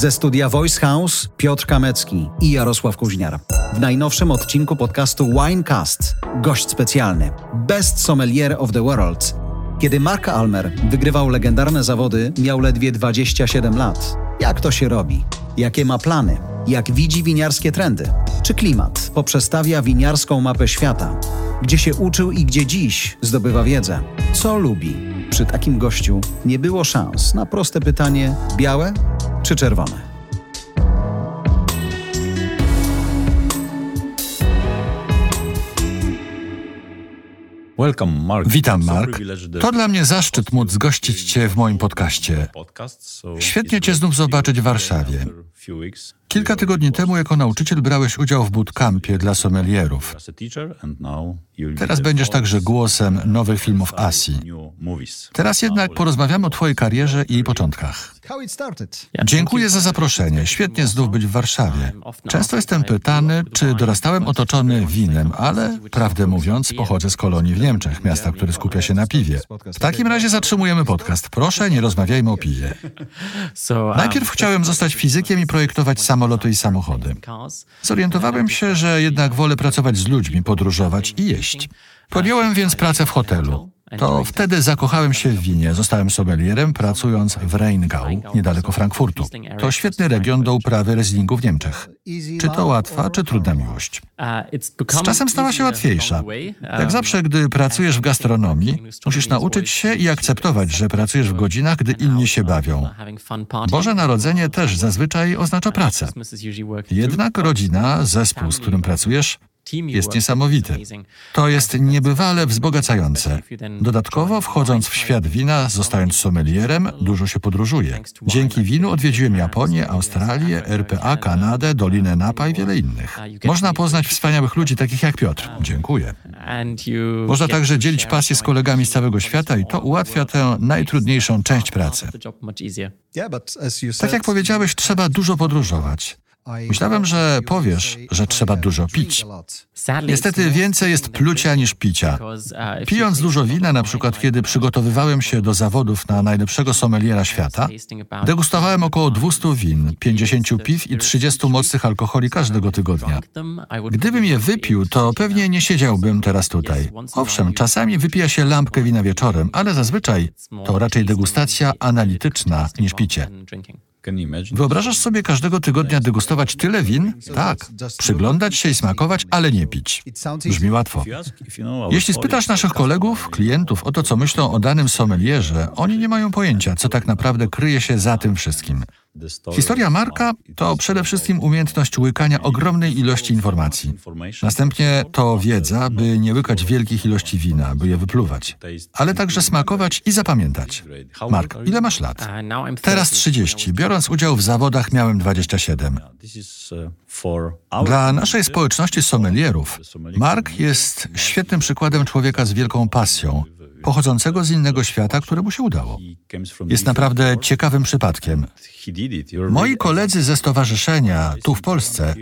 Ze studia Voice House Piotr Kamecki i Jarosław Kuźniar. W najnowszym odcinku podcastu Winecast gość specjalny Best Sommelier of the World. Kiedy Mark Almer wygrywał legendarne zawody, miał ledwie 27 lat. Jak to się robi? Jakie ma plany? Jak widzi winiarskie trendy? Czy klimat poprzestawia winiarską mapę świata? Gdzie się uczył i gdzie dziś zdobywa wiedzę? Co lubi? Przy takim gościu nie było szans na proste pytanie: białe czy czerwone? Witam, Mark. To dla mnie zaszczyt móc gościć Cię w moim podcaście. Świetnie Cię znów zobaczyć w Warszawie. Kilka tygodni temu jako nauczyciel brałeś udział w bootcampie dla sommelierów. Teraz będziesz także głosem nowych filmów Asi. Teraz jednak porozmawiamy o Twojej karierze i jej początkach. Dziękuję za zaproszenie. Świetnie znów być w Warszawie. Często jestem pytany, czy dorastałem otoczony winem, ale prawdę mówiąc, pochodzę z kolonii w Niemczech, miasta, które skupia się na piwie. W takim razie zatrzymujemy podcast. Proszę, nie rozmawiajmy o piwie. Najpierw chciałem zostać fizykiem i projektować samoloty i samochody. Zorientowałem się, że jednak wolę pracować z ludźmi, podróżować i jeść. Podjąłem więc pracę w hotelu. To wtedy zakochałem się w winie. Zostałem sommelierem, pracując w Rheingau, niedaleko Frankfurtu. To świetny region do uprawy Rieslingu w Niemczech. Czy to łatwa, czy trudna miłość? Z czasem stała się łatwiejsza. Jak zawsze, gdy pracujesz w gastronomii, musisz nauczyć się i akceptować, że pracujesz w godzinach, gdy inni się bawią. Boże Narodzenie też zazwyczaj oznacza pracę. Jednak rodzina, zespół, z którym pracujesz, jest niesamowity. To jest niebywale wzbogacające. Dodatkowo, wchodząc w świat wina, zostając sommelierem, dużo się podróżuje. Dzięki winu odwiedziłem Japonię, Australię, RPA, Kanadę, Dolinę Napa i wiele innych. Można poznać wspaniałych ludzi takich jak Piotr. Dziękuję. Można także dzielić pasję z kolegami z całego świata i to ułatwia tę najtrudniejszą część pracy. Tak jak powiedziałeś, trzeba dużo podróżować. Myślałem, że powiesz, że trzeba dużo pić. Niestety więcej jest plucia niż picia. Pijąc dużo wina, na przykład kiedy przygotowywałem się do zawodów na najlepszego sommeliera świata, degustowałem około 200 win, 50 piw i 30 mocnych alkoholi każdego tygodnia. Gdybym je wypił, to pewnie nie siedziałbym teraz tutaj. Owszem, czasami wypija się lampkę wina wieczorem, ale zazwyczaj to raczej degustacja analityczna niż picie. Wyobrażasz sobie każdego tygodnia degustować tyle win? Tak. Przyglądać się i smakować, ale nie pić. Brzmi łatwo. Jeśli spytasz naszych kolegów, klientów o to, co myślą o danym sommelierze, oni nie mają pojęcia, co tak naprawdę kryje się za tym wszystkim. Historia Marka to przede wszystkim umiejętność łykania ogromnej ilości informacji. Następnie to wiedza, by nie łykać wielkich ilości wina, by je wypluwać, ale także smakować i zapamiętać. Mark, ile masz lat? Teraz 30. Biorąc udział w zawodach miałem 27. Dla naszej społeczności sommelierów Mark jest świetnym przykładem człowieka z wielką pasją, pochodzącego z innego świata, któremu się udało. Jest naprawdę ciekawym przypadkiem. Moi koledzy ze stowarzyszenia tu w Polsce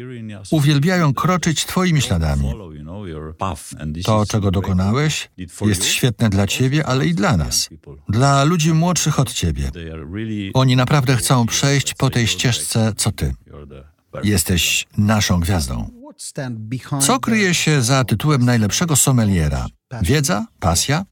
uwielbiają kroczyć Twoimi śladami. To, czego dokonałeś, jest świetne dla Ciebie, ale i dla nas, dla ludzi młodszych od Ciebie. Oni naprawdę chcą przejść po tej ścieżce, co Ty. Jesteś naszą gwiazdą. Co kryje się za tytułem najlepszego sommeliera? Wiedza? Pasja?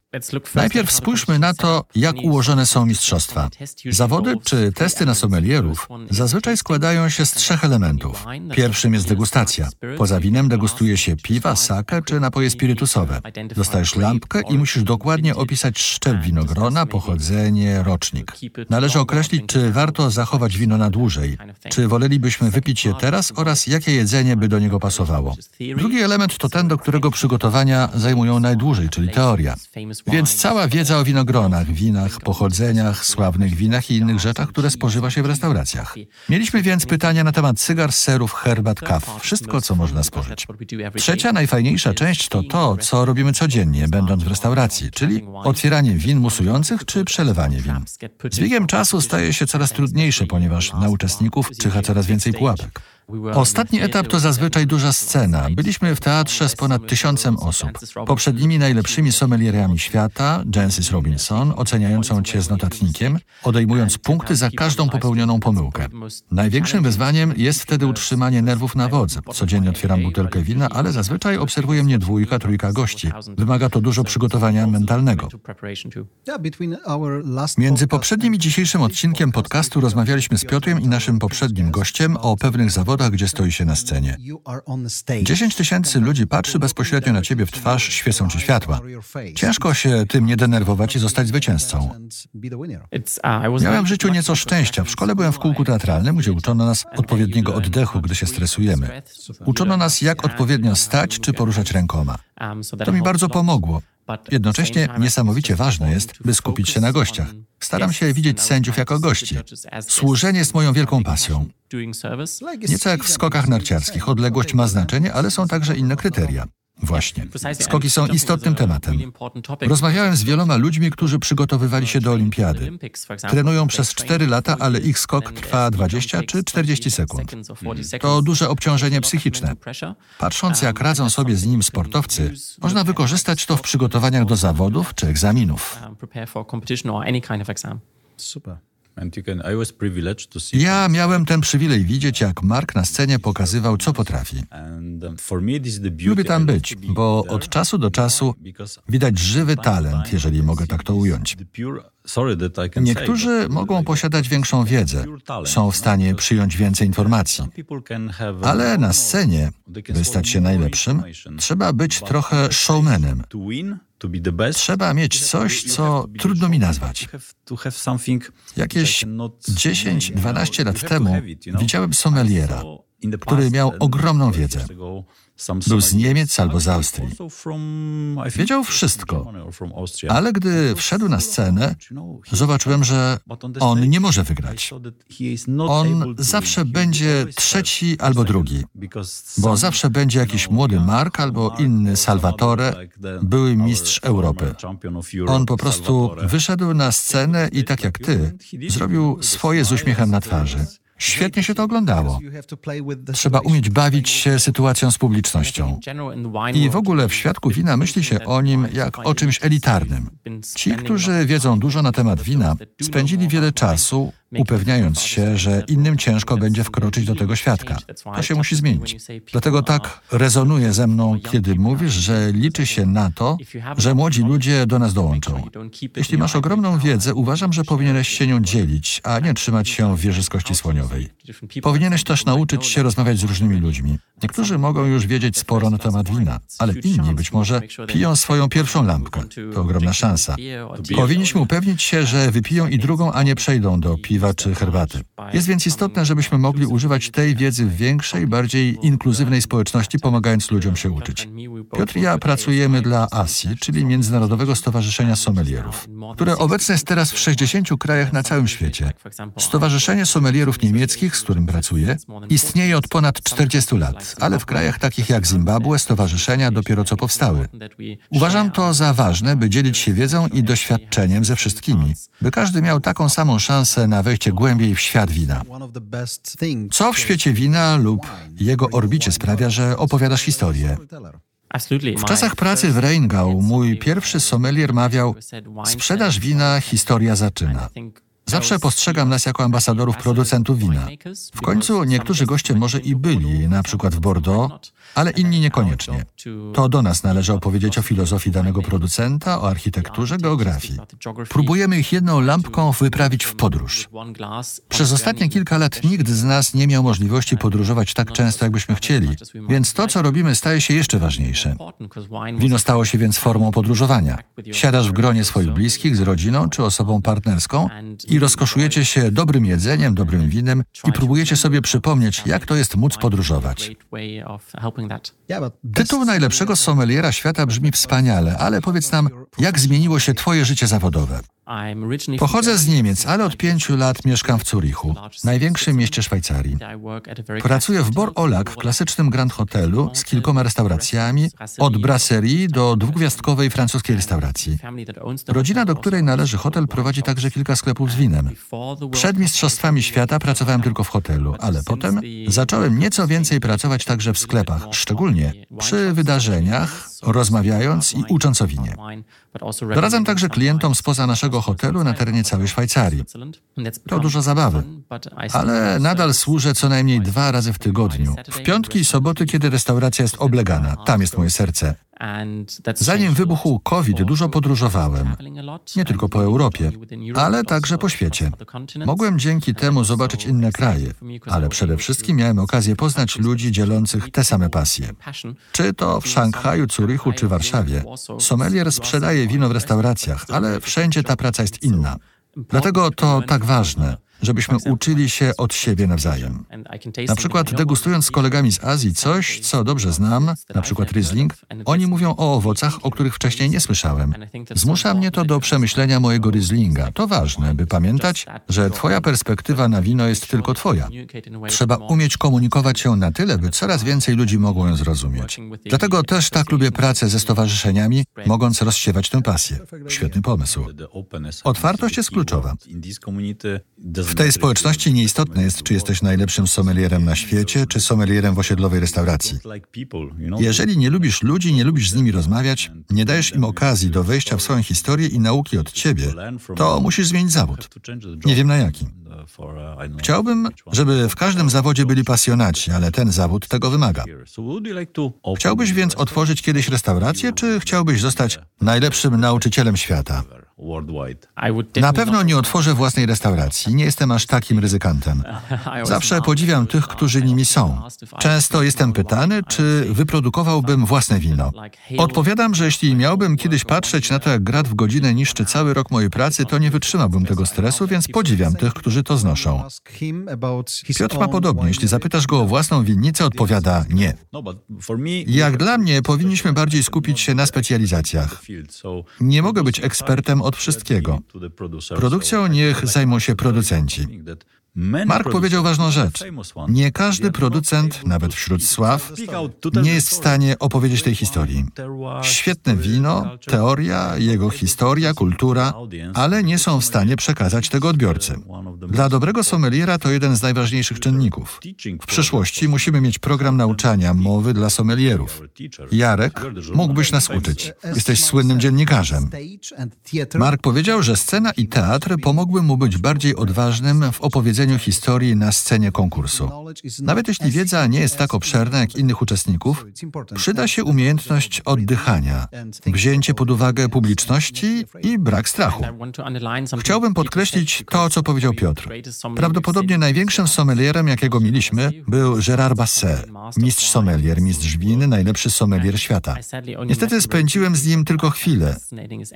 Najpierw spójrzmy na to, jak ułożone są mistrzostwa. Zawody czy testy na sommelierów zazwyczaj składają się z trzech elementów. Pierwszym jest degustacja. Poza winem degustuje się piwa, sake czy napoje spirytusowe. Dostajesz lampkę i musisz dokładnie opisać szczep winogrona, pochodzenie, rocznik. Należy określić, czy warto zachować wino na dłużej, czy wolelibyśmy wypić je teraz oraz jakie jedzenie by do niego pasowało. Drugi element to ten, do którego przygotowania zajmują najdłużej, czyli teoria. Więc cała wiedza o winogronach, winach, pochodzeniach, sławnych winach i innych rzeczach, które spożywa się w restauracjach. Mieliśmy więc pytania na temat cygar, serów, herbat, kaw, wszystko, co można spożyć. Trzecia, najfajniejsza część to to, co robimy codziennie, będąc w restauracji, czyli otwieranie win musujących czy przelewanie win. Z biegiem czasu staje się coraz trudniejsze, ponieważ na uczestników czyha coraz więcej pułapek. Ostatni etap to zazwyczaj duża scena. Byliśmy w teatrze z ponad tysiącem osób. Poprzednimi najlepszymi sommelierami świata, Jancis Robinson, oceniającą cię z notatnikiem, odejmując punkty za każdą popełnioną pomyłkę. Największym wyzwaniem jest wtedy utrzymanie nerwów na wodze. Codziennie otwieram butelkę wina, ale zazwyczaj obserwuje mnie dwójka, trójka gości. Wymaga to dużo przygotowania mentalnego. Między poprzednim i dzisiejszym odcinkiem podcastu rozmawialiśmy z Piotrem i naszym poprzednim gościem o pewnych zawodach, gdzie stoi się na scenie. 10 tysięcy ludzi patrzy bezpośrednio na ciebie w twarz, świecą ci światła. Ciężko się tym nie denerwować i zostać zwycięzcą. Miałem w życiu nieco szczęścia. W szkole byłem w kółku teatralnym, gdzie uczono nas odpowiedniego oddechu, gdy się stresujemy. Uczono nas, jak odpowiednio stać czy poruszać rękoma. To mi bardzo pomogło. Jednocześnie niesamowicie ważne jest, by skupić się na gościach. Staram się widzieć sędziów jako gości. Służenie jest moją wielką pasją. Nieco jak w skokach narciarskich. Odległość ma znaczenie, ale są także inne kryteria. Właśnie. Skoki są istotnym tematem. Rozmawiałem z wieloma ludźmi, którzy przygotowywali się do olimpiady. Trenują przez 4 lata, ale ich skok trwa 20 czy 40 sekund. To duże obciążenie psychiczne. Patrząc, jak radzą sobie z nim sportowcy, można wykorzystać to w przygotowaniach do zawodów czy egzaminów. Super. Ja miałem ten przywilej widzieć, jak Mark na scenie pokazywał, co potrafi. Um, Lubię tam być, bo od czasu do czasu widać żywy talent, jeżeli mogę tak to ująć. Niektórzy mogą posiadać większą wiedzę, są w stanie przyjąć więcej informacji, ale na scenie, by stać się najlepszym, trzeba być trochę showmanem. Trzeba mieć coś, co trudno mi nazwać. Jakieś 10-12 lat temu widziałem sommeliera, który miał ogromną wiedzę. Był z Niemiec albo z Austrii. Wiedział wszystko, ale gdy wszedł na scenę, zobaczyłem, że on nie może wygrać. On zawsze będzie trzeci albo drugi, bo zawsze będzie jakiś młody Mark albo inny Salvatore, były mistrz Europy. On po prostu wyszedł na scenę i tak jak ty, zrobił swoje z uśmiechem na twarzy. Świetnie się to oglądało. Trzeba umieć bawić się sytuacją z publicznością. I w ogóle w świadku wina myśli się o nim jak o czymś elitarnym. Ci, którzy wiedzą dużo na temat wina, spędzili wiele czasu upewniając się, że innym ciężko będzie wkroczyć do tego świadka. To się musi zmienić. Dlatego tak rezonuje ze mną, kiedy mówisz, że liczy się na to, że młodzi ludzie do nas dołączą. Jeśli masz ogromną wiedzę, uważam, że powinieneś się nią dzielić, a nie trzymać się w wieży z kości słoniowej. Powinieneś też nauczyć się rozmawiać z różnymi ludźmi. Niektórzy mogą już wiedzieć sporo na temat wina, ale inni być może piją swoją pierwszą lampkę. To ogromna szansa. Powinniśmy upewnić się, że wypiją i drugą, a nie przejdą do piwa czy herbaty. Jest więc istotne, żebyśmy mogli używać tej wiedzy w większej, bardziej inkluzywnej społeczności, pomagając ludziom się uczyć. Piotr i ja pracujemy dla ASI, czyli Międzynarodowego Stowarzyszenia Sommelierów, które obecne jest teraz w 60 krajach na całym świecie. Stowarzyszenie Sommelierów Niemieckich, z którym pracuję, istnieje od ponad 40 lat, ale w krajach takich jak Zimbabwe stowarzyszenia dopiero co powstały. Uważam to za ważne, by dzielić się wiedzą i doświadczeniem ze wszystkimi, by każdy miał taką samą szansę na wejście głębiej w świat wina. Co w świecie wina lub jego orbicie sprawia, że opowiadasz historię? W czasach pracy w Rheingau mój pierwszy sommelier mawiał: Sprzedaż wina, historia zaczyna. Zawsze postrzegam nas jako ambasadorów producentów wina. W końcu niektórzy goście może i byli, na przykład w Bordeaux, ale inni niekoniecznie. To do nas należy opowiedzieć o filozofii danego producenta, o architekturze, geografii. Próbujemy ich jedną lampką wyprawić w podróż. Przez ostatnie kilka lat nikt z nas nie miał możliwości podróżować tak często, jakbyśmy chcieli, więc to, co robimy, staje się jeszcze ważniejsze. Wino stało się więc formą podróżowania. Siadasz w gronie swoich bliskich, z rodziną czy osobą partnerską i rozkoszujecie się dobrym jedzeniem, dobrym winem i próbujecie sobie przypomnieć, jak to jest móc podróżować. Tytuł najlepszego sommeliera świata brzmi wspaniale, ale powiedz nam, jak zmieniło się Twoje życie zawodowe? Pochodzę z Niemiec, ale od pięciu lat mieszkam w Zurichu, największym mieście Szwajcarii. Pracuję w Bor Olak, klasycznym Grand Hotelu z kilkoma restauracjami, od brasserii do dwugwiazdkowej francuskiej restauracji. Rodzina, do której należy hotel, prowadzi także kilka sklepów z winem. Przed Mistrzostwami Świata pracowałem tylko w hotelu, ale potem zacząłem nieco więcej pracować także w sklepach, szczególnie przy wydarzeniach, rozmawiając i ucząc o winie. Doradzam także klientom spoza naszego hotelu na terenie całej Szwajcarii. To dużo zabawy, ale nadal służę co najmniej dwa razy w tygodniu. W piątki i soboty, kiedy restauracja jest oblegana. Tam jest moje serce. Zanim wybuchł COVID, dużo podróżowałem. Nie tylko po Europie, ale także po świecie. Mogłem dzięki temu zobaczyć inne kraje, ale przede wszystkim miałem okazję poznać ludzi dzielących te same pasje. Czy to w Szanghaju, Zurychu czy Warszawie. Sommelier sprzedaje wino w restauracjach, ale wszędzie ta praca jest inna. Dlatego to tak ważne żebyśmy uczyli się od siebie nawzajem. Na przykład degustując z kolegami z Azji coś, co dobrze znam, na przykład Riesling, oni mówią o owocach, o których wcześniej nie słyszałem. Zmusza mnie to do przemyślenia mojego Rieslinga. To ważne, by pamiętać, że twoja perspektywa na wino jest tylko twoja. Trzeba umieć komunikować się na tyle, by coraz więcej ludzi mogło ją zrozumieć. Dlatego też tak lubię pracę ze stowarzyszeniami, mogąc rozsiewać tę pasję. Świetny pomysł. Otwartość jest kluczowa. W tej społeczności nieistotne jest, czy jesteś najlepszym sommelierem na świecie, czy sommelierem w osiedlowej restauracji. Jeżeli nie lubisz ludzi, nie lubisz z nimi rozmawiać, nie dajesz im okazji do wejścia w swoją historię i nauki od ciebie, to musisz zmienić zawód. Nie wiem na jaki. Chciałbym, żeby w każdym zawodzie byli pasjonaci, ale ten zawód tego wymaga. Chciałbyś więc otworzyć kiedyś restaurację, czy chciałbyś zostać najlepszym nauczycielem świata? Na pewno nie otworzę własnej restauracji, nie jestem aż takim ryzykantem. Zawsze podziwiam tych, którzy nimi są. Często jestem pytany, czy wyprodukowałbym własne wino. Odpowiadam, że jeśli miałbym kiedyś patrzeć na to, jak grat w godzinę niszczy cały rok mojej pracy, to nie wytrzymałbym tego stresu, więc podziwiam tych, którzy to znoszą. Piotr ma podobnie. Jeśli zapytasz go o własną winnicę, odpowiada nie. Jak dla mnie, powinniśmy bardziej skupić się na specjalizacjach. Nie mogę być ekspertem od wszystkiego. Produkcją niech zajmą się producenci. Mark powiedział ważną rzecz. Nie każdy producent, nawet wśród sław, nie jest w stanie opowiedzieć tej historii. Świetne wino, teoria, jego historia, kultura, ale nie są w stanie przekazać tego odbiorcy. Dla dobrego sommeliera to jeden z najważniejszych czynników. W przyszłości musimy mieć program nauczania mowy dla sommelierów. Jarek, mógłbyś nas uczyć. Jesteś słynnym dziennikarzem. Mark powiedział, że scena i teatr pomogły mu być bardziej odważnym w opowiedzeniu historii na scenie konkursu. Nawet jeśli wiedza nie jest tak obszerna jak innych uczestników, przyda się umiejętność oddychania, wzięcie pod uwagę publiczności i brak strachu. Chciałbym podkreślić to, co powiedział Piotr. Prawdopodobnie największym sommelierem, jakiego mieliśmy, był Gérard Basset, mistrz sommelier, mistrz winy, najlepszy sommelier świata. Niestety spędziłem z nim tylko chwilę,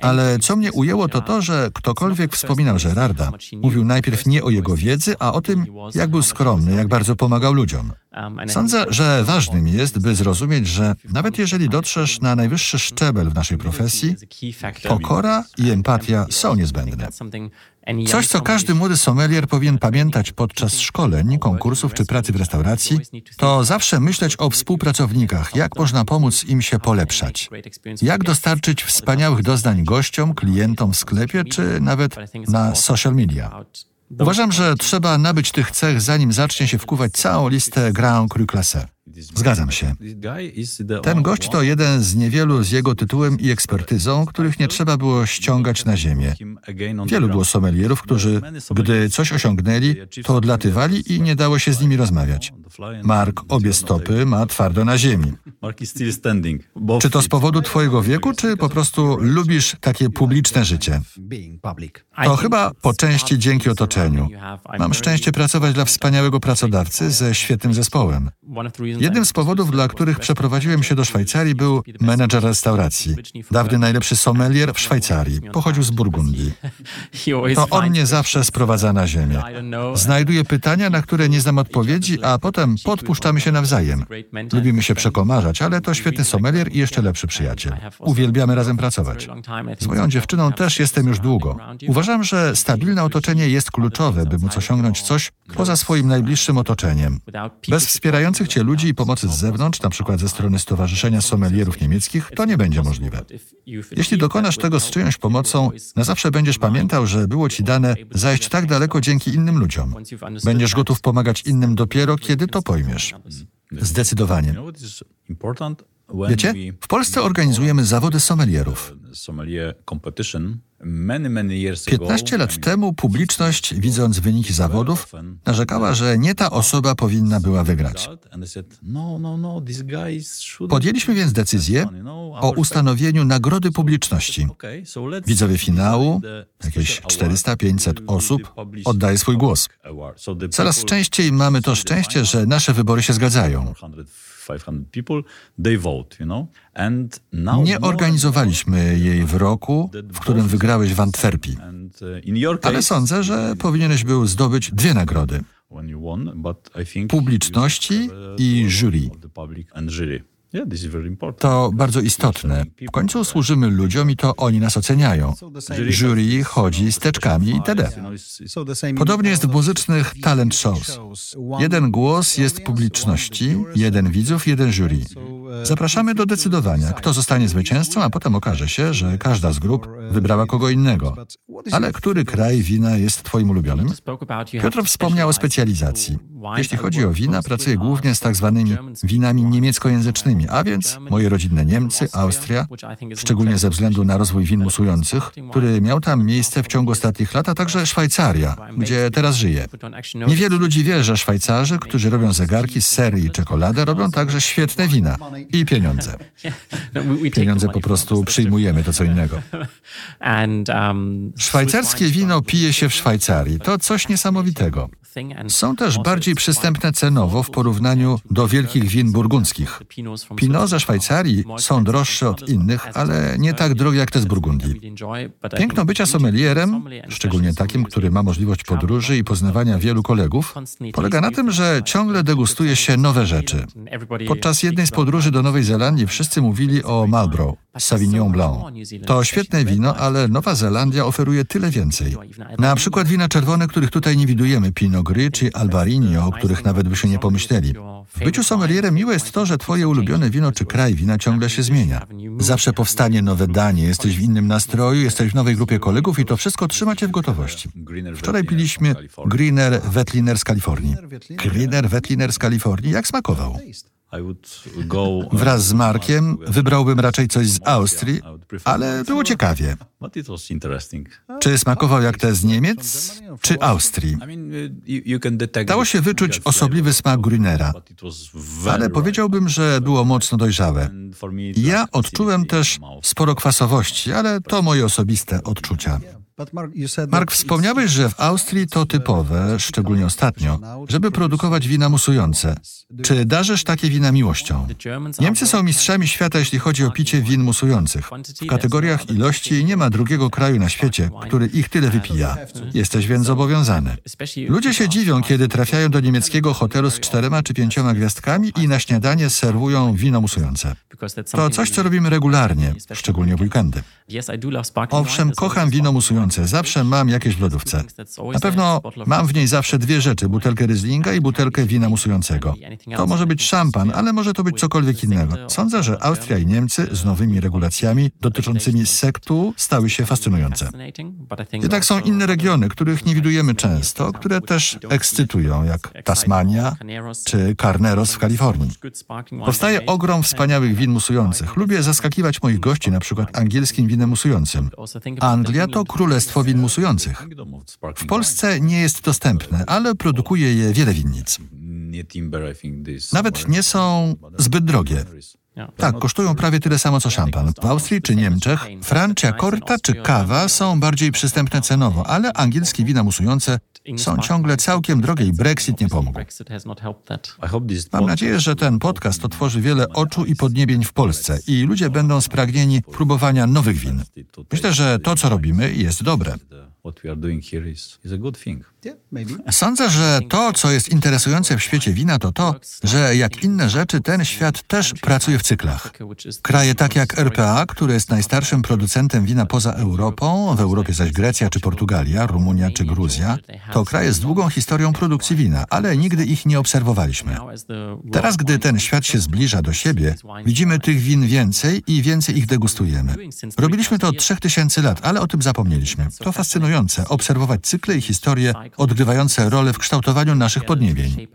ale co mnie ujęło, to to, że ktokolwiek wspominał Gerarda, mówił najpierw nie o jego wiedzy, a o tym, jak był skromny, jak bardzo pomagał ludziom. Sądzę, że ważnym jest, by zrozumieć, że nawet jeżeli dotrzesz na najwyższy szczebel w naszej profesji, pokora i empatia są niezbędne. Coś, co każdy młody sommelier powinien pamiętać podczas szkoleń, konkursów czy pracy w restauracji, to zawsze myśleć o współpracownikach, jak można pomóc im się polepszać, jak dostarczyć wspaniałych doznań gościom, klientom w sklepie czy nawet na social media. Uważam, że trzeba nabyć tych cech, zanim zacznie się wkuwać całą listę Grand Cru Classe. Zgadzam się. Ten gość to jeden z niewielu z jego tytułem i ekspertyzą, których nie trzeba było ściągać na ziemię. Wielu było sommelierów, którzy, gdy coś osiągnęli, to odlatywali i nie dało się z nimi rozmawiać. Mark obie stopy ma twardo na ziemi. Czy to z powodu twojego wieku, czy po prostu lubisz takie publiczne życie? To chyba po części dzięki otoczeniu. Mam szczęście pracować dla wspaniałego pracodawcy ze świetnym zespołem. Jednym z powodów, dla których przeprowadziłem się do Szwajcarii, był menedżer restauracji. Dawny najlepszy sommelier w Szwajcarii. Pochodził z Burgundii. To on mnie zawsze sprowadza na ziemię. Znajduje pytania, na które nie znam odpowiedzi, a potem podpuszczamy się nawzajem. Lubimy się przekomarzać, ale to świetny sommelier i jeszcze lepszy przyjaciel. Uwielbiamy razem pracować. Z moją dziewczyną też jestem już długo. Uważam, że stabilne otoczenie jest kluczowe, by móc osiągnąć coś poza swoim najbliższym otoczeniem. Bez wspierających cię ludzi i pomocy z zewnątrz, przykład ze strony Stowarzyszenia Sommelierów Niemieckich, to nie będzie możliwe. Jeśli dokonasz tego z czyjąś pomocą, na zawsze będziesz pamiętał, że było ci dane zajść tak daleko dzięki innym ludziom. Będziesz gotów pomagać innym dopiero, kiedy to pojmiesz. Zdecydowanie. Wiecie, w Polsce organizujemy zawody sommelierów. 15 lat temu publiczność, widząc wyniki zawodów, narzekała, że nie ta osoba powinna była wygrać. No, no, no, Podjęliśmy więc decyzję o ustanowieniu nagrody publiczności. Widzowie finału, jakieś 400-500 osób, oddaje swój głos. Coraz częściej mamy to szczęście, że nasze wybory się zgadzają. Nie organizowaliśmy jej w roku, w którym wygrałeś w Antwerpii. Uh, Ale sądzę, że powinieneś był zdobyć dwie nagrody. Publiczności i jury. To bardzo istotne. W końcu służymy ludziom i to oni nas oceniają. Jury chodzi z teczkami itd. Podobnie jest w muzycznych talent shows. Jeden głos jest publiczności, jeden widzów, jeden jury. Zapraszamy do decydowania, kto zostanie zwycięzcą, a potem okaże się, że każda z grup wybrała kogo innego. Ale który kraj wina jest Twoim ulubionym? Piotr wspomniał o specjalizacji. Jeśli chodzi o wina, pracuję głównie z tak zwanymi winami niemieckojęzycznymi, a więc moje rodzinne Niemcy, Austria, szczególnie ze względu na rozwój win musujących, który miał tam miejsce w ciągu ostatnich lat, a także Szwajcaria, gdzie teraz żyję. Niewielu ludzi wie, że Szwajcarzy, którzy robią zegarki, sery i czekoladę, robią także świetne wina i pieniądze. Pieniądze po prostu przyjmujemy, to co innego. Um, Szwajcarskie wino pije się w Szwajcarii. To coś niesamowitego. Są też bardziej przystępne cenowo w porównaniu do wielkich win burgundzkich. Pinot ze Szwajcarii są droższe od innych, ale nie tak drogie jak te z Burgundii. Piękno bycia sommelierem, szczególnie takim, który ma możliwość podróży i poznawania wielu kolegów, polega na tym, że ciągle degustuje się nowe rzeczy. Podczas jednej z podróży do Nowej Zelandii wszyscy mówili o Marlborough, Sauvignon Blanc. To świetne wino, ale Nowa Zelandia oferuje tyle więcej. Na przykład wina czerwone, których tutaj nie widujemy, Pinot Gris czy Albarino, o których nawet by się nie pomyśleli. W byciu sommelierem miłe jest to, że twoje ulubione wino czy kraj wina ciągle się zmienia. Zawsze powstanie nowe danie, jesteś w innym nastroju, jesteś w nowej grupie kolegów i to wszystko trzyma cię w gotowości. Wczoraj piliśmy Greener Wettliner z Kalifornii. Greener Wettliner z Kalifornii, jak smakował? Wraz z Markiem wybrałbym raczej coś z Austrii, ale było ciekawie. Czy smakował jak te z Niemiec, czy Austrii? Dało się wyczuć osobliwy smak Grünera, ale powiedziałbym, że było mocno dojrzałe. Ja odczułem też sporo kwasowości, ale to moje osobiste odczucia. Mark, wspomniałeś, że w Austrii to typowe, szczególnie ostatnio, żeby produkować wina musujące. Czy darzysz takie wina miłością? Niemcy są mistrzami świata, jeśli chodzi o picie win musujących. W kategoriach ilości nie ma drugiego kraju na świecie, który ich tyle wypija. Jesteś więc zobowiązany. Ludzie się dziwią, kiedy trafiają do niemieckiego hotelu z czterema czy pięcioma gwiazdkami i na śniadanie serwują wino musujące. To coś, co robimy regularnie, szczególnie w weekendy. Owszem, kocham wino musujące. Zawsze mam jakieś w lodówce. Na pewno mam w niej zawsze dwie rzeczy, butelkę Rieslinga i butelkę wina musującego. To może być szampan, ale może to być cokolwiek innego. Sądzę, że Austria i Niemcy z nowymi regulacjami dotyczącymi sektu stały się fascynujące. Jednak są inne regiony, których nie widujemy często, które też ekscytują, jak Tasmania czy Carneros w Kalifornii. Powstaje ogrom wspaniałych win musujących. Lubię zaskakiwać moich gości, na przykład angielskim winem musującym. Anglia to królestwo win musujących. W Polsce nie jest dostępne, ale produkuje je wiele winnic. Nawet nie są zbyt drogie. Tak, kosztują prawie tyle samo co szampan. W Austrii czy Niemczech Francia Corta czy kawa są bardziej przystępne cenowo, ale angielskie wina musujące są ciągle całkiem drogie i Brexit nie pomógł. Mam nadzieję, że ten podcast otworzy wiele oczu i podniebień w Polsce i ludzie będą spragnieni próbowania nowych win. Myślę, że to, co robimy, jest dobre. Sądzę, że to, co jest interesujące w świecie wina, to to, że jak inne rzeczy, ten świat też pracuje w cyklach. Kraje tak jak RPA, które jest najstarszym producentem wina poza Europą, w Europie zaś Grecja czy Portugalia, Rumunia czy Gruzja, to kraje z długą historią produkcji wina, ale nigdy ich nie obserwowaliśmy. Teraz, gdy ten świat się zbliża do siebie, widzimy tych win więcej i więcej ich degustujemy. Robiliśmy to od 3000 lat, ale o tym zapomnieliśmy. To fascynujące, obserwować cykle i historie odgrywające rolę w kształtowaniu naszych podniebień.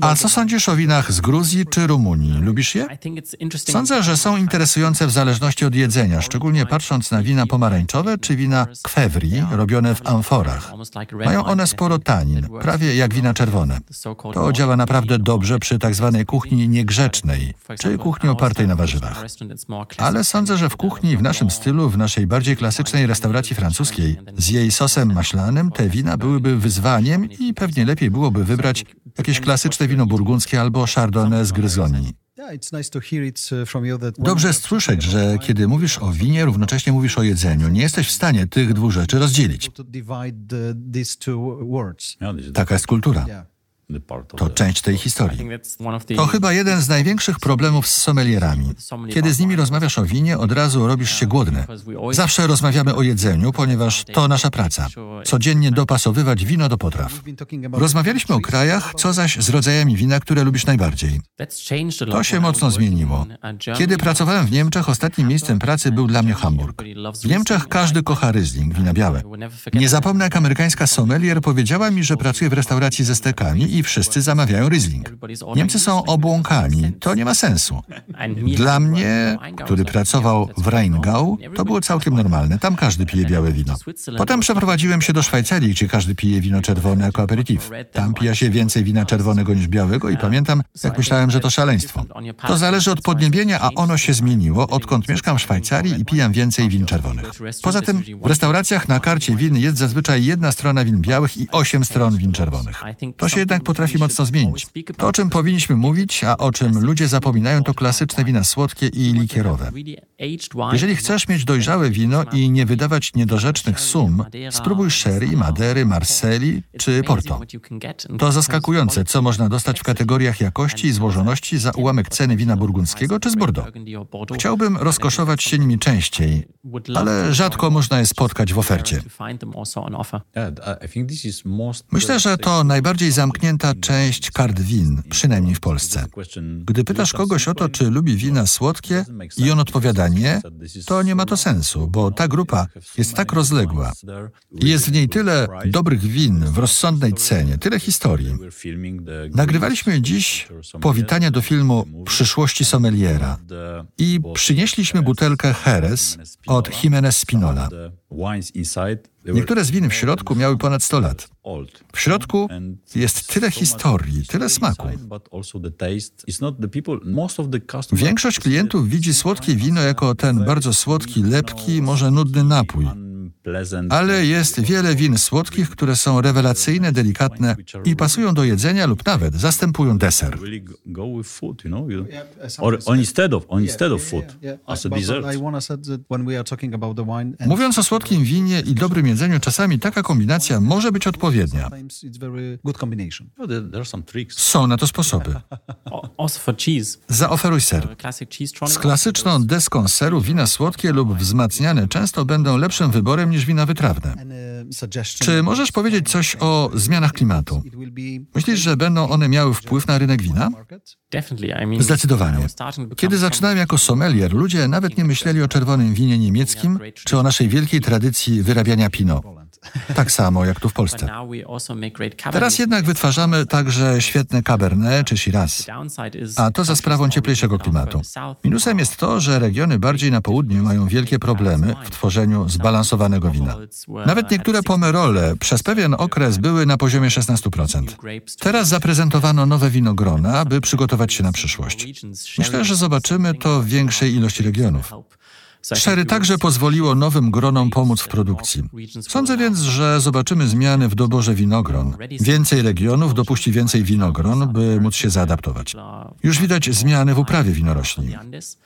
A co sądzisz o winach z Gruzji czy Rumunii? Lubisz je? Sądzę, że są interesujące w zależności od jedzenia, szczególnie patrząc na wina pomarańczowe czy wina kwewri, robione w amforach. Mają one sporo tanin, prawie jak wina czerwone. To działa naprawdę dobrze przy tak zwanej kuchni niegrzecznej, czy kuchni opartej na warzywach. Ale sądzę, że w kuchni w naszym stylu, w naszej bardziej klasycznej restauracji francuskiej, z jej sosem maślanym, te wina byłyby wyzwaniem i pewnie lepiej byłoby wybrać jakieś klasyczne wino burgundzkie albo chardonnay z Gryzonii. Dobrze słyszeć, że kiedy mówisz o winie, równocześnie mówisz o jedzeniu. Nie jesteś w stanie tych dwóch rzeczy rozdzielić. Taka jest kultura. To część tej historii. To chyba jeden z największych problemów z sommelierami. Kiedy z nimi rozmawiasz o winie, od razu robisz się głodny. Zawsze rozmawiamy o jedzeniu, ponieważ to nasza praca. Codziennie dopasowywać wino do potraw. Rozmawialiśmy o krajach, co zaś z rodzajami wina, które lubisz najbardziej. To się mocno zmieniło. Kiedy pracowałem w Niemczech, ostatnim miejscem pracy był dla mnie Hamburg. W Niemczech każdy kocha Riesling, wina białe. Nie zapomnę, jak amerykańska sommelier powiedziała mi, że pracuje w restauracji ze stekami i wszyscy zamawiają Riesling. Niemcy są obłąkani, to nie ma sensu. Dla mnie, który pracował w Rheingau, to było całkiem normalne. Tam każdy pije białe wino. Potem przeprowadziłem się do Szwajcarii, gdzie każdy pije wino czerwone jako aperitif. Tam pija się więcej wina czerwonego niż białego i pamiętam, jak myślałem, że to szaleństwo. To zależy od podniebienia, a ono się zmieniło, odkąd mieszkam w Szwajcarii i pijam więcej win czerwonych. Poza tym w restauracjach na karcie win jest zazwyczaj jedna strona win białych i osiem stron win czerwonych. To się jednak potrafi mocno zmienić. To, o czym powinniśmy mówić, a o czym ludzie zapominają, to klasyczne wina słodkie i likierowe. Jeżeli chcesz mieć dojrzałe wino i nie wydawać niedorzecznych sum, spróbuj sherry, madery, marseli czy porto. To zaskakujące, co można dostać w kategoriach jakości i złożoności za ułamek ceny wina burgundzkiego czy z Bordeaux. Chciałbym rozkoszować się nimi częściej, ale rzadko można je spotkać w ofercie. Myślę, że to najbardziej zamknięte ta część kart win, przynajmniej w Polsce. Gdy pytasz kogoś o to, czy lubi wina słodkie i on odpowiada nie, to nie ma to sensu, bo ta grupa jest tak rozległa. Jest w niej tyle dobrych win w rozsądnej cenie, tyle historii. Nagrywaliśmy dziś powitanie do filmu Przyszłości Sommeliera i przynieśliśmy butelkę Jerez od Jimenez Spinola. Niektóre z win w środku miały ponad 100 lat. W środku jest tyle historii, tyle smaku. Większość klientów widzi słodkie wino jako ten bardzo słodki, lepki, może nudny napój. Ale jest wiele win słodkich, które są rewelacyjne, delikatne i pasują do jedzenia lub nawet zastępują deser. Mówiąc o słodkim winie i dobrym jedzeniu, czasami taka kombinacja może być odpowiednia. Są na to sposoby. Zaoferuj ser. Z klasyczną deską seru wina słodkie lub wzmacniane często będą lepszym wyborem niż wina wytrawne. Czy możesz powiedzieć coś o zmianach klimatu? Myślisz, że będą one miały wpływ na rynek wina? Zdecydowanie. Kiedy zaczynałem jako sommelier, ludzie nawet nie myśleli o czerwonym winie niemieckim czy o naszej wielkiej tradycji wyrabiania Pinot. Tak samo jak tu w Polsce. Teraz jednak wytwarzamy także świetne Cabernet czy Shiraz, a to za sprawą cieplejszego klimatu. Minusem jest to, że regiony bardziej na południu mają wielkie problemy w tworzeniu zbalansowanego wina. Nawet niektóre pomerole przez pewien okres były na poziomie 16%. Teraz zaprezentowano nowe winogrona, by przygotować się na przyszłość. Myślę, że zobaczymy to w większej ilości regionów. Sherry także pozwoliło nowym gronom pomóc w produkcji. Sądzę więc, że zobaczymy zmiany w doborze winogron. Więcej regionów dopuści więcej winogron, by móc się zaadaptować. Już widać zmiany w uprawie winorośli.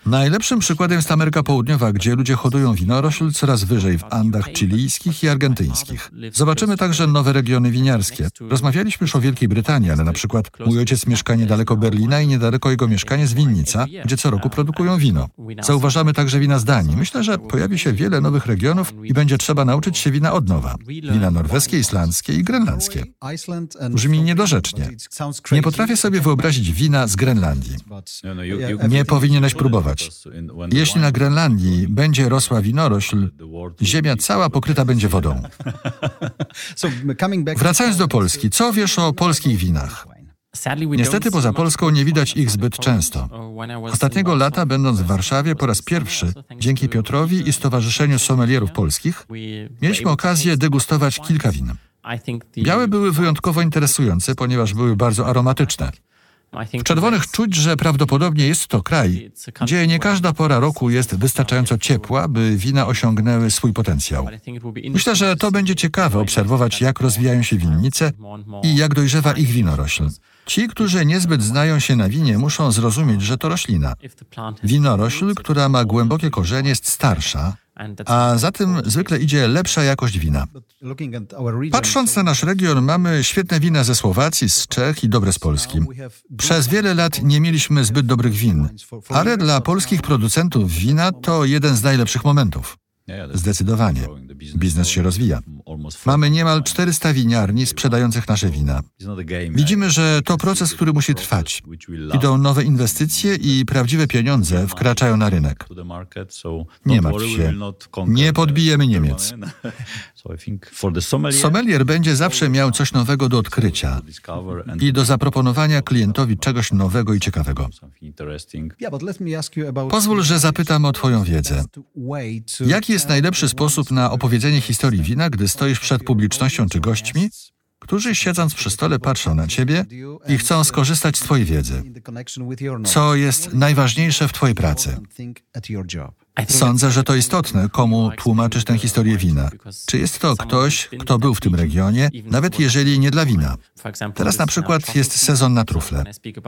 Najlepszym przykładem jest Ameryka Południowa, gdzie ludzie hodują winorośl coraz wyżej w Andach chilijskich i argentyńskich. Zobaczymy także nowe regiony winiarskie. Rozmawialiśmy już o Wielkiej Brytanii, ale na przykład mój ojciec mieszka niedaleko Berlina i niedaleko jego mieszkanie jest winnica, gdzie co roku produkują wino. Zauważamy także wina z Danii. Myślę, że pojawi się wiele nowych regionów i będzie trzeba nauczyć się wina od nowa. Wina norweskie, islandzkie i grenlandzkie. Brzmi niedorzecznie. Nie potrafię sobie wyobrazić wina z Grenlandii. Nie powinieneś próbować. Jeśli na Grenlandii będzie rosła winorośl, ziemia cała pokryta będzie wodą. Wracając do Polski, co wiesz o polskich winach? Niestety poza Polską nie widać ich zbyt często. Ostatniego lata, będąc w Warszawie po raz pierwszy, dzięki Piotrowi i Stowarzyszeniu Sommelierów Polskich, mieliśmy okazję degustować kilka win. Białe były wyjątkowo interesujące, ponieważ były bardzo aromatyczne. W czerwonych czuć, że prawdopodobnie jest to kraj, gdzie nie każda pora roku jest wystarczająco ciepła, by wina osiągnęły swój potencjał. Myślę, że to będzie ciekawe obserwować, jak rozwijają się winnice i jak dojrzewa ich winorośl. Ci, którzy niezbyt znają się na winie, muszą zrozumieć, że to roślina. Winorośl, która ma głębokie korzenie, jest starsza, a za tym zwykle idzie lepsza jakość wina. Patrząc na nasz region, mamy świetne wina ze Słowacji, z Czech i dobre z Polski. Przez wiele lat nie mieliśmy zbyt dobrych win, ale dla polskich producentów wina to jeden z najlepszych momentów. Zdecydowanie. Biznes się rozwija. Mamy niemal 400 winiarni sprzedających nasze wina. Widzimy, że to proces, który musi trwać. Idą nowe inwestycje i prawdziwe pieniądze wkraczają na rynek. Nie martw się. Nie podbijemy Niemiec. Sommelier będzie zawsze miał coś nowego do odkrycia i do zaproponowania klientowi czegoś nowego i ciekawego. Pozwól, że zapytam o Twoją wiedzę. Jaki jest najlepszy sposób na opowiedzenie historii wina, gdy stoisz przed publicznością czy gośćmi, którzy siedząc przy stole patrzą na ciebie i chcą skorzystać z twojej wiedzy. Co jest najważniejsze w twojej pracy? Sądzę, że to istotne, komu tłumaczysz tę historię wina. Czy jest to ktoś, kto był w tym regionie, nawet jeżeli nie dla wina. Teraz na przykład jest sezon na trufle.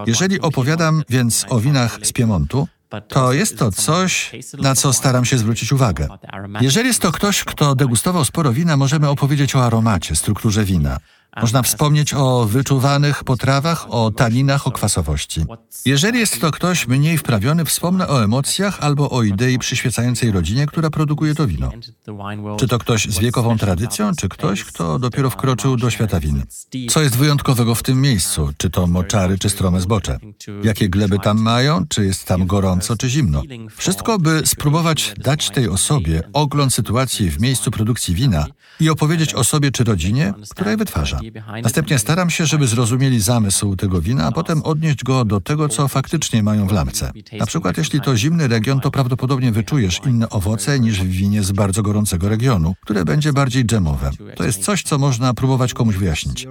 Jeżeli opowiadam więc o winach z Piemontu, to jest to coś, na co staram się zwrócić uwagę. Jeżeli jest to ktoś, kto degustował sporo wina, możemy opowiedzieć o aromacie, strukturze wina. Można wspomnieć o wyczuwanych potrawach, o taninach, o kwasowości. Jeżeli jest to ktoś mniej wprawiony, wspomnę o emocjach albo o idei przyświecającej rodzinie, która produkuje to wino. Czy to ktoś z wiekową tradycją, czy ktoś, kto dopiero wkroczył do świata win. Co jest wyjątkowego w tym miejscu? Czy to moczary, czy strome zbocze? Jakie gleby tam mają? Czy jest tam gorąco, czy zimno? Wszystko, by spróbować dać tej osobie ogląd sytuacji w miejscu produkcji wina i opowiedzieć o sobie czy rodzinie, która je wytwarza. Następnie staram się, żeby zrozumieli zamysł tego wina, a potem odnieść go do tego, co faktycznie mają w lamce. Na przykład, jeśli to zimny region, to prawdopodobnie wyczujesz inne owoce niż w winie z bardzo gorącego regionu, które będzie bardziej dżemowe. To jest coś, co można próbować komuś wyjaśnić.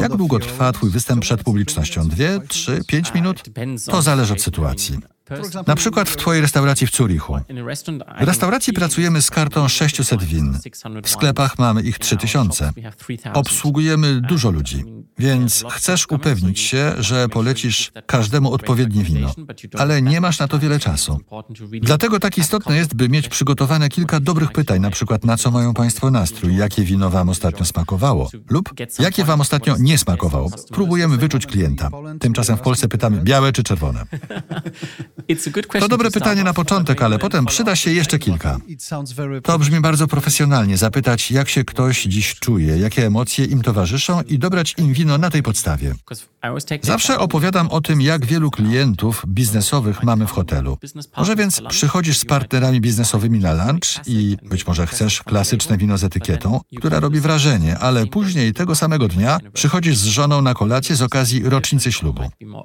Jak długo trwa Twój występ przed publicznością? Dwie, trzy, pięć minut? To zależy od sytuacji. Na przykład w Twojej restauracji w Zurichu. W restauracji pracujemy z kartą 600 win. W sklepach mamy ich 3000. Obsługujemy dużo ludzi, więc chcesz upewnić się, że polecisz każdemu odpowiednie wino, ale nie masz na to wiele czasu. Dlatego tak istotne jest, by mieć przygotowane kilka dobrych pytań, na przykład na co mają Państwo nastrój, jakie wino Wam ostatnio smakowało lub jakie Wam ostatnio nie smakowało. Próbujemy wyczuć klienta. Tymczasem w Polsce pytamy białe czy czerwone. To dobre pytanie na początek, ale potem przyda się jeszcze kilka. To brzmi bardzo profesjonalnie, zapytać, jak się ktoś dziś czuje, jakie emocje im towarzyszą i dobrać im wino na tej podstawie. Zawsze opowiadam o tym, jak wielu klientów biznesowych mamy w hotelu. Może więc przychodzisz z partnerami biznesowymi na lunch i być może chcesz klasyczne wino z etykietą, która robi wrażenie, ale później tego samego dnia przychodzisz z żoną na kolację z okazji rocznicy ślubu.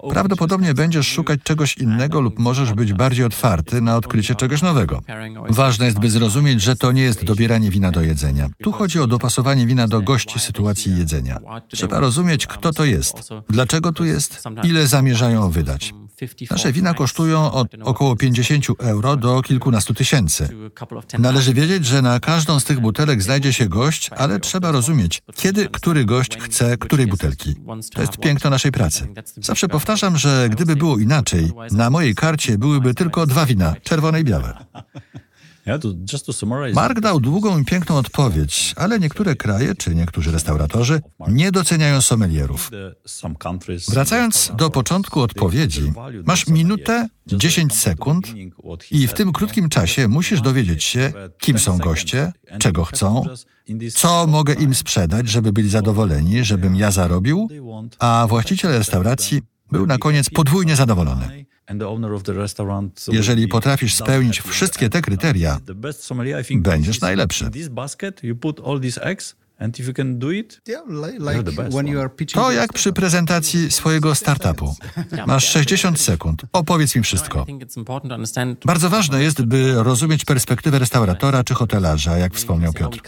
Prawdopodobnie będziesz szukać czegoś innego lub możesz być bardziej otwarty na odkrycie czegoś nowego. Ważne jest, by zrozumieć, że to nie jest dobieranie wina do jedzenia. Tu chodzi o dopasowanie wina do gości sytuacji jedzenia. Trzeba rozumieć, kto to jest, dlaczego tu jest, ile zamierzają wydać. Nasze wina kosztują od około 50 euro do kilkunastu tysięcy. Należy wiedzieć, że na każdą z tych butelek znajdzie się gość, ale trzeba rozumieć, kiedy który gość chce której butelki. To jest piękno naszej pracy. Zawsze powtarzam, że gdyby było inaczej, na mojej karcie byłyby tylko dwa wina, czerwone i białe. Mark dał długą i piękną odpowiedź, ale niektóre kraje czy niektórzy restauratorzy nie doceniają sommelierów. Wracając do początku odpowiedzi, masz minutę, 10 sekund i w tym krótkim czasie musisz dowiedzieć się, kim są goście, czego chcą, co mogę im sprzedać, żeby byli zadowoleni, żebym ja zarobił, a właściciel restauracji był na koniec podwójnie zadowolony. Jeżeli potrafisz spełnić wszystkie te kryteria, będziesz najlepszy. To jak przy prezentacji swojego startupu. Masz 60 sekund. Opowiedz mi wszystko. Bardzo ważne jest, by rozumieć perspektywę restauratora czy hotelarza, jak wspomniał Piotr.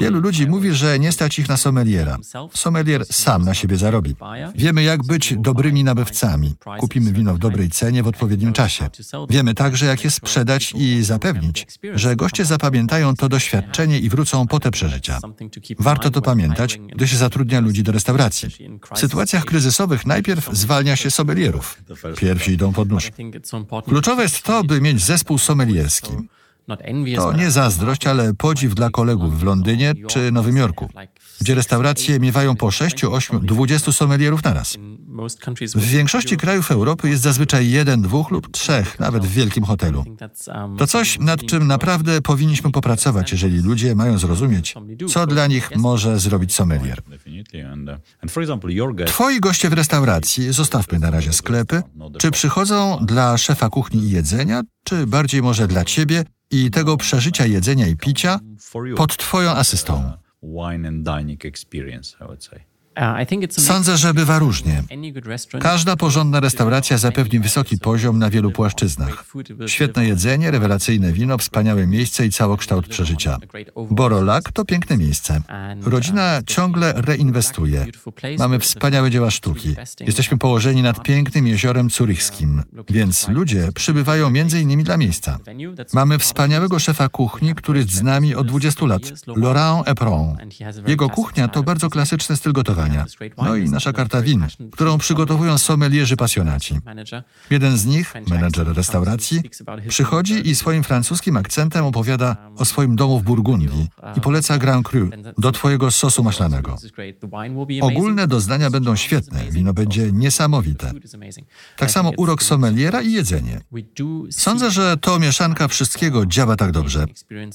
Wielu ludzi mówi, że nie stać ich na sommeliera. Sommelier sam na siebie zarobi. Wiemy, jak być dobrymi nabywcami. Kupimy wino w dobrej cenie w odpowiednim czasie. Wiemy także, jak je sprzedać i zapewnić, że goście zapamiętają to doświadczenie i wrócą po te przeżycia. Warto to pamiętać, gdy się zatrudnia ludzi do restauracji. W sytuacjach kryzysowych najpierw zwalnia się sommelierów. Pierwsi idą pod nóż. Kluczowe jest to, by mieć zespół sommelierski. To nie zazdrość, ale podziw dla kolegów w Londynie czy Nowym Jorku, gdzie restauracje miewają po 6, 8, 20 sommelierów naraz. W większości krajów Europy jest zazwyczaj jeden, dwóch lub trzech, nawet w wielkim hotelu. To coś, nad czym naprawdę powinniśmy popracować, jeżeli ludzie mają zrozumieć, co dla nich może zrobić sommelier. Twoi goście w restauracji, zostawmy na razie sklepy, czy przychodzą dla szefa kuchni i jedzenia, czy bardziej może dla ciebie i tego przeżycia jedzenia i picia pod twoją asystą? wine and dining experience, I would say. Sądzę, że bywa różnie. Każda porządna restauracja zapewni wysoki poziom na wielu płaszczyznach. Świetne jedzenie, rewelacyjne wino, wspaniałe miejsce i całokształt przeżycia. Borolak to piękne miejsce. Rodzina ciągle reinwestuje. Mamy wspaniałe dzieła sztuki. Jesteśmy położeni nad pięknym jeziorem curychskim, więc ludzie przybywają między innymi dla miejsca. Mamy wspaniałego szefa kuchni, który jest z nami od 20 lat, Laurent Epron. Jego kuchnia to bardzo klasyczny styl gotowania no i nasza karta win, którą przygotowują sommelierzy pasjonaci. Jeden z nich, menedżer restauracji, przychodzi i swoim francuskim akcentem opowiada o swoim domu w Burgundii i poleca Grand Cru do twojego sosu maślanego. Ogólne doznania będą świetne, wino będzie niesamowite. Tak samo urok sommeliera i jedzenie. Sądzę, że to mieszanka wszystkiego działa tak dobrze.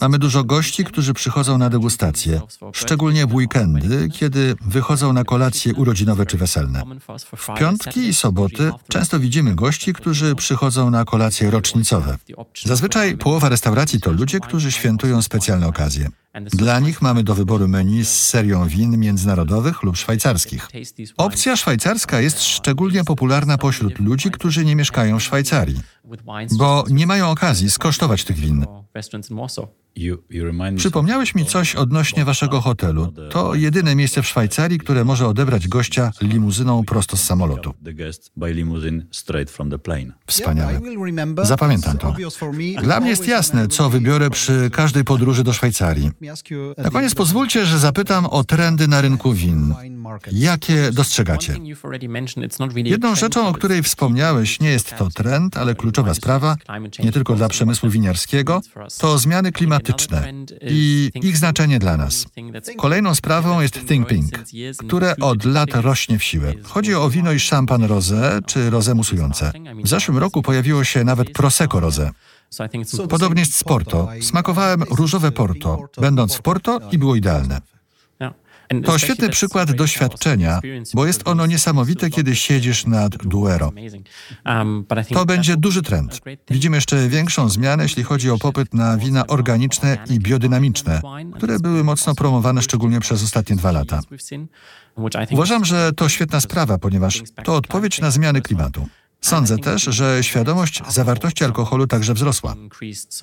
Mamy dużo gości, którzy przychodzą na degustację, szczególnie w weekendy, kiedy wychodzą na kolacje urodzinowe czy weselne. W piątki i soboty często widzimy gości, którzy przychodzą na kolacje rocznicowe. Zazwyczaj połowa restauracji to ludzie, którzy świętują specjalne okazje. Dla nich mamy do wyboru menu z serią win międzynarodowych lub szwajcarskich. Opcja szwajcarska jest szczególnie popularna pośród ludzi, którzy nie mieszkają w Szwajcarii, bo nie mają okazji skosztować tych win. Przypomniałeś mi coś odnośnie waszego hotelu. To jedyne miejsce w Szwajcarii, które może odebrać gościa limuzyną prosto z samolotu. Wspaniale. Zapamiętam to. Dla mnie jest jasne, co wybiorę przy każdej podróży do Szwajcarii. Na koniec pozwólcie, że zapytam o trendy na rynku win. Jakie dostrzegacie? Jedną rzeczą, o której wspomniałeś, nie jest to trend, ale kluczowa sprawa, nie tylko dla przemysłu winiarskiego, to zmiany klimatyczne i ich znaczenie dla nas. Kolejną sprawą jest Think Pink, które od lat rośnie w siłę. Chodzi o wino i szampan rosé czy rosé musujące. W zeszłym roku pojawiło się nawet Prosecco rosé. Podobnie jest z Porto. Smakowałem różowe Porto, będąc w Porto i było idealne. To świetny przykład doświadczenia, bo jest ono niesamowite, kiedy siedzisz nad Duero. Um, to będzie duży trend. Widzimy jeszcze większą zmianę, jeśli chodzi o popyt na wina organiczne i biodynamiczne, które były mocno promowane szczególnie przez ostatnie dwa lata. Uważam, że to świetna sprawa, ponieważ to odpowiedź na zmiany klimatu. Sądzę też, że świadomość zawartości alkoholu także wzrosła.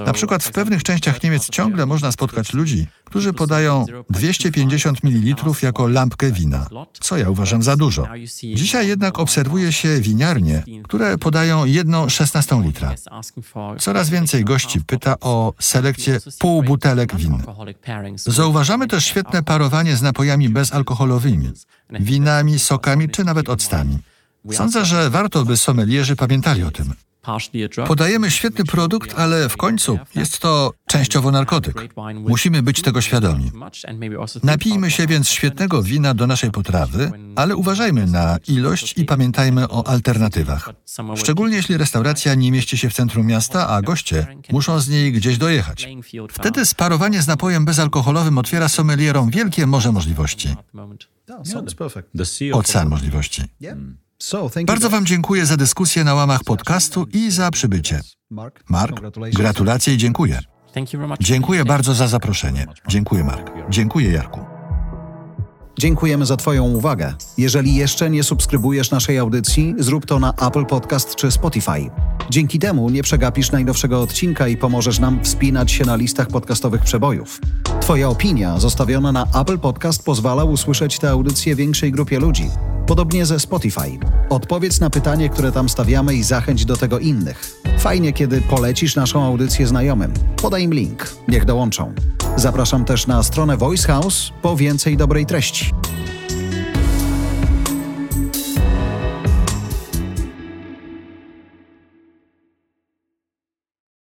Na przykład w pewnych częściach Niemiec ciągle można spotkać ludzi, którzy podają 250 ml jako lampkę wina, co ja uważam za dużo. Dzisiaj jednak obserwuje się winiarnie, które podają jedną 16 litra. Coraz więcej gości pyta o selekcję pół butelek win. Zauważamy też świetne parowanie z napojami bezalkoholowymi, winami, sokami czy nawet octami. Sądzę, że warto, by sommelierzy pamiętali o tym. Podajemy świetny produkt, ale w końcu jest to częściowo narkotyk. Musimy być tego świadomi. Napijmy się więc świetnego wina do naszej potrawy, ale uważajmy na ilość i pamiętajmy o alternatywach. Szczególnie jeśli restauracja nie mieści się w centrum miasta, a goście muszą z niej gdzieś dojechać. Wtedy sparowanie z napojem bezalkoholowym otwiera sommelierom wielkie morze możliwości. Ocean możliwości. Bardzo Wam dziękuję za dyskusję na łamach podcastu i za przybycie. Mark, gratulacje i dziękuję. Dziękuję bardzo za zaproszenie. Dziękuję, Mark. Dziękuję, Jarku. Dziękujemy za Twoją uwagę. Jeżeli jeszcze nie subskrybujesz naszej audycji, zrób to na Apple Podcast czy Spotify. Dzięki temu nie przegapisz najnowszego odcinka i pomożesz nam wspinać się na listach podcastowych przebojów. Twoja opinia zostawiona na Apple Podcast pozwala usłyszeć tę audycję większej grupie ludzi. Podobnie ze Spotify. Odpowiedz na pytanie, które tam stawiamy i zachęć do tego innych. Fajnie, kiedy polecisz naszą audycję znajomym. Podaj im link, niech dołączą. Zapraszam też na stronę Voice House po więcej dobrej treści. much.